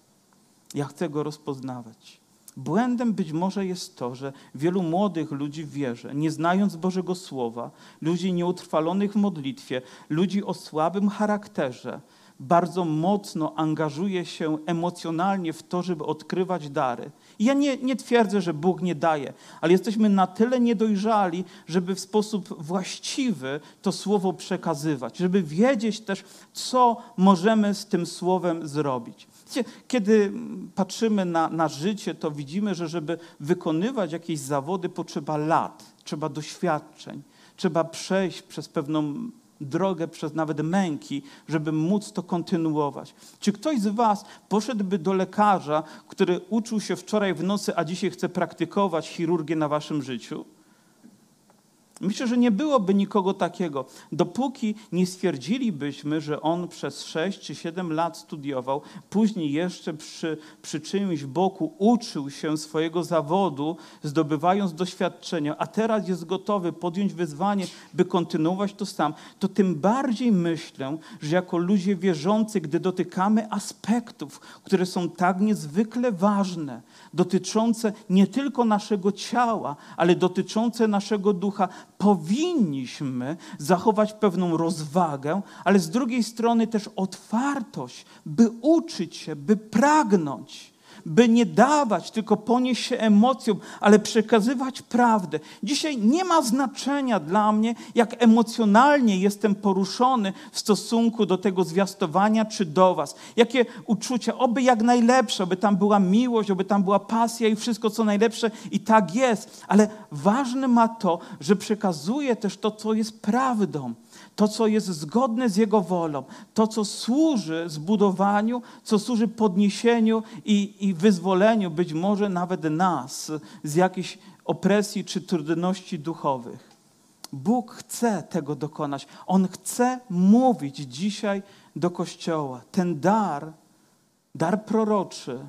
Ja chcę go rozpoznawać. Błędem być może jest to, że wielu młodych ludzi w wierze, nie znając Bożego Słowa, ludzi nieutrwalonych w modlitwie, ludzi o słabym charakterze, bardzo mocno angażuje się emocjonalnie w to, żeby odkrywać dary. I ja nie, nie twierdzę, że Bóg nie daje, ale jesteśmy na tyle niedojrzali, żeby w sposób właściwy to słowo przekazywać, żeby wiedzieć też, co możemy z tym słowem zrobić. Kiedy patrzymy na, na życie, to widzimy, że żeby wykonywać jakieś zawody, potrzeba lat, trzeba doświadczeń, trzeba przejść przez pewną drogę przez nawet męki, żeby móc to kontynuować. Czy ktoś z Was poszedłby do lekarza, który uczył się wczoraj w nocy, a dzisiaj chce praktykować chirurgię na Waszym życiu? Myślę, że nie byłoby nikogo takiego, dopóki nie stwierdzilibyśmy, że on przez 6 czy 7 lat studiował, później jeszcze przy, przy czymś boku uczył się swojego zawodu, zdobywając doświadczenia, a teraz jest gotowy podjąć wyzwanie, by kontynuować to sam, to tym bardziej myślę, że jako ludzie wierzący, gdy dotykamy aspektów, które są tak niezwykle ważne, dotyczące nie tylko naszego ciała, ale dotyczące naszego ducha, powinniśmy zachować pewną rozwagę, ale z drugiej strony też otwartość, by uczyć się, by pragnąć by nie dawać, tylko ponieść się emocjom, ale przekazywać prawdę. Dzisiaj nie ma znaczenia dla mnie, jak emocjonalnie jestem poruszony w stosunku do tego zwiastowania czy do Was. Jakie uczucia, oby jak najlepsze, oby tam była miłość, oby tam była pasja i wszystko co najlepsze i tak jest. Ale ważne ma to, że przekazuję też to, co jest prawdą to, co jest zgodne z Jego wolą, to, co służy zbudowaniu, co służy podniesieniu i, i wyzwoleniu być może nawet nas z jakiejś opresji czy trudności duchowych. Bóg chce tego dokonać. On chce mówić dzisiaj do Kościoła. Ten dar, dar proroczy,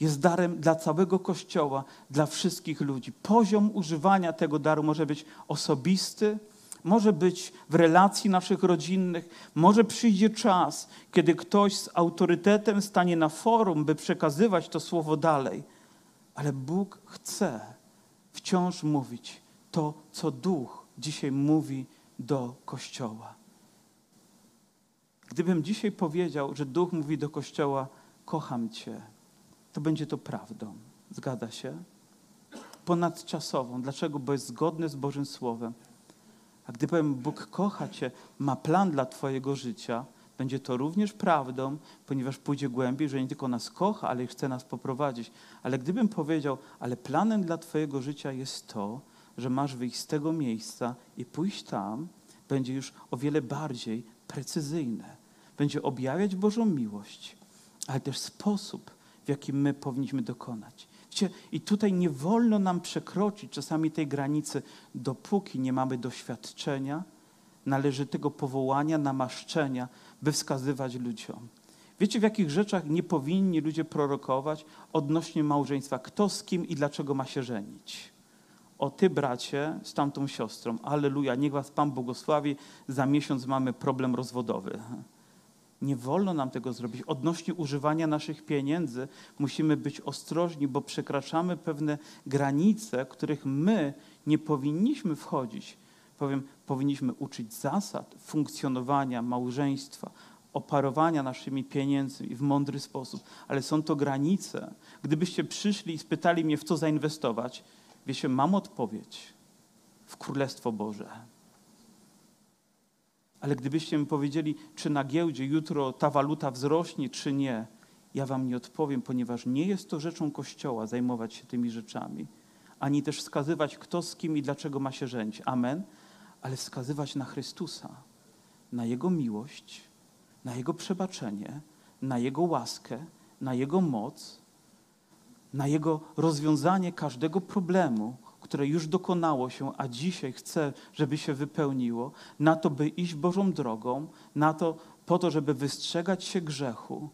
jest darem dla całego Kościoła, dla wszystkich ludzi. Poziom używania tego daru może być osobisty, może być w relacji naszych rodzinnych, może przyjdzie czas, kiedy ktoś z autorytetem stanie na forum, by przekazywać to słowo dalej. Ale Bóg chce wciąż mówić to, co Duch dzisiaj mówi do Kościoła. Gdybym dzisiaj powiedział, że Duch mówi do Kościoła, kocham Cię, to będzie to prawdą. Zgadza się? Ponadczasową. Dlaczego? Bo jest zgodne z Bożym Słowem. A gdy powiem, Bóg kocha Cię, ma plan dla Twojego życia, będzie to również prawdą, ponieważ pójdzie głębiej, że nie tylko nas kocha, ale chce nas poprowadzić. Ale gdybym powiedział, ale planem dla Twojego życia jest to, że masz wyjść z tego miejsca i pójść tam, będzie już o wiele bardziej precyzyjne. Będzie objawiać Bożą miłość, ale też sposób, w jaki my powinniśmy dokonać. I tutaj nie wolno nam przekroczyć czasami tej granicy, dopóki nie mamy doświadczenia, należytego powołania, namaszczenia, by wskazywać ludziom. Wiecie, w jakich rzeczach nie powinni ludzie prorokować odnośnie małżeństwa? Kto z kim i dlaczego ma się żenić? O ty, bracie, z tamtą siostrą. Aleluja, niech was Pan błogosławi. Za miesiąc mamy problem rozwodowy. Nie wolno nam tego zrobić. Odnośnie używania naszych pieniędzy musimy być ostrożni, bo przekraczamy pewne granice, których my nie powinniśmy wchodzić. Powiem, powinniśmy uczyć zasad funkcjonowania małżeństwa, oparowania naszymi pieniędzmi w mądry sposób, ale są to granice. Gdybyście przyszli i spytali mnie, w co zainwestować, wiecie, mam odpowiedź w Królestwo Boże. Ale gdybyście mi powiedzieli, czy na giełdzie jutro ta waluta wzrośnie, czy nie, ja wam nie odpowiem, ponieważ nie jest to rzeczą Kościoła zajmować się tymi rzeczami, ani też wskazywać, kto z kim i dlaczego ma się żenić. Amen. Ale wskazywać na Chrystusa, na Jego miłość, na Jego przebaczenie, na Jego łaskę, na Jego moc, na Jego rozwiązanie każdego problemu, które już dokonało się, a dzisiaj chce, żeby się wypełniło, na to, by iść Bożą drogą, na to, po to, żeby wystrzegać się grzechu,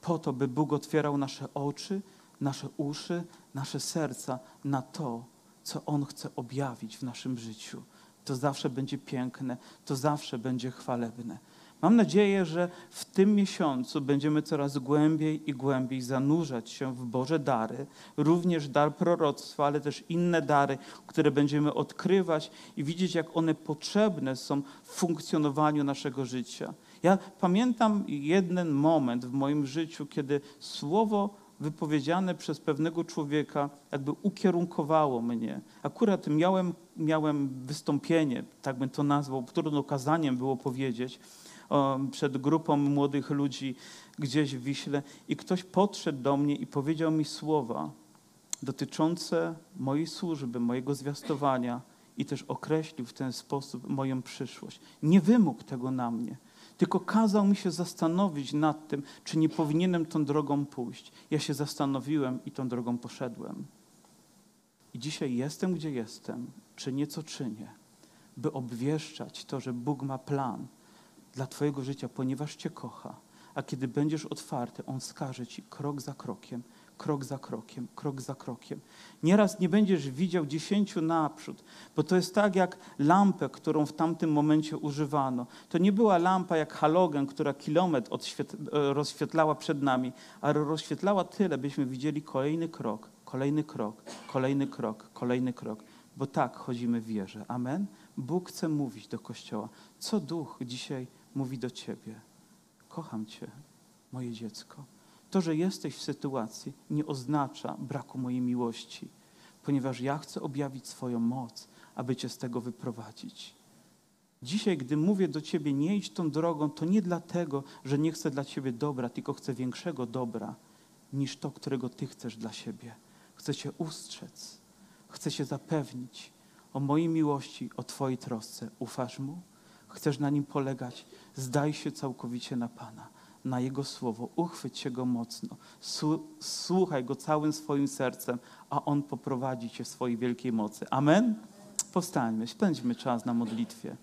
po to, by Bóg otwierał nasze oczy, nasze uszy, nasze serca na to, co On chce objawić w naszym życiu. To zawsze będzie piękne, to zawsze będzie chwalebne. Mam nadzieję, że w tym miesiącu będziemy coraz głębiej i głębiej zanurzać się w Boże dary, również dar proroctwa, ale też inne dary, które będziemy odkrywać i widzieć, jak one potrzebne są w funkcjonowaniu naszego życia. Ja pamiętam jeden moment w moim życiu, kiedy słowo wypowiedziane przez pewnego człowieka jakby ukierunkowało mnie. Akurat miałem, miałem wystąpienie, tak bym to nazwał, trudno kazaniem było powiedzieć, przed grupą młodych ludzi gdzieś w Wiśle i ktoś podszedł do mnie i powiedział mi słowa dotyczące mojej służby, mojego zwiastowania i też określił w ten sposób moją przyszłość. Nie wymógł tego na mnie, tylko kazał mi się zastanowić nad tym, czy nie powinienem tą drogą pójść. Ja się zastanowiłem i tą drogą poszedłem. I dzisiaj jestem, gdzie jestem, czynię, co czynię, by obwieszczać to, że Bóg ma plan – dla Twojego życia, ponieważ Cię kocha. A kiedy będziesz otwarty, On skaże Ci krok za krokiem, krok za krokiem, krok za krokiem. Nieraz nie będziesz widział dziesięciu naprzód, bo to jest tak jak lampę, którą w tamtym momencie używano. To nie była lampa jak halogen, która kilometr rozświetlała przed nami, ale rozświetlała tyle, byśmy widzieli kolejny krok, kolejny krok, kolejny krok, kolejny krok. Bo tak chodzimy w wierze. Amen? Bóg chce mówić do Kościoła. Co Duch dzisiaj mówi do ciebie: Kocham cię, moje dziecko. To, że jesteś w sytuacji, nie oznacza braku mojej miłości, ponieważ ja chcę objawić swoją moc, aby cię z tego wyprowadzić. Dzisiaj, gdy mówię do ciebie, nie idź tą drogą, to nie dlatego, że nie chcę dla ciebie dobra, tylko chcę większego dobra niż to, którego ty chcesz dla siebie. Chcę cię ustrzec, chcę cię zapewnić o mojej miłości, o twojej trosce. Ufasz mu? Chcesz na nim polegać, zdaj się całkowicie na Pana, na Jego słowo, uchwyć się go mocno, słuchaj go całym swoim sercem, a on poprowadzi cię w swojej wielkiej mocy. Amen? Powstańmy, spędźmy czas na modlitwie.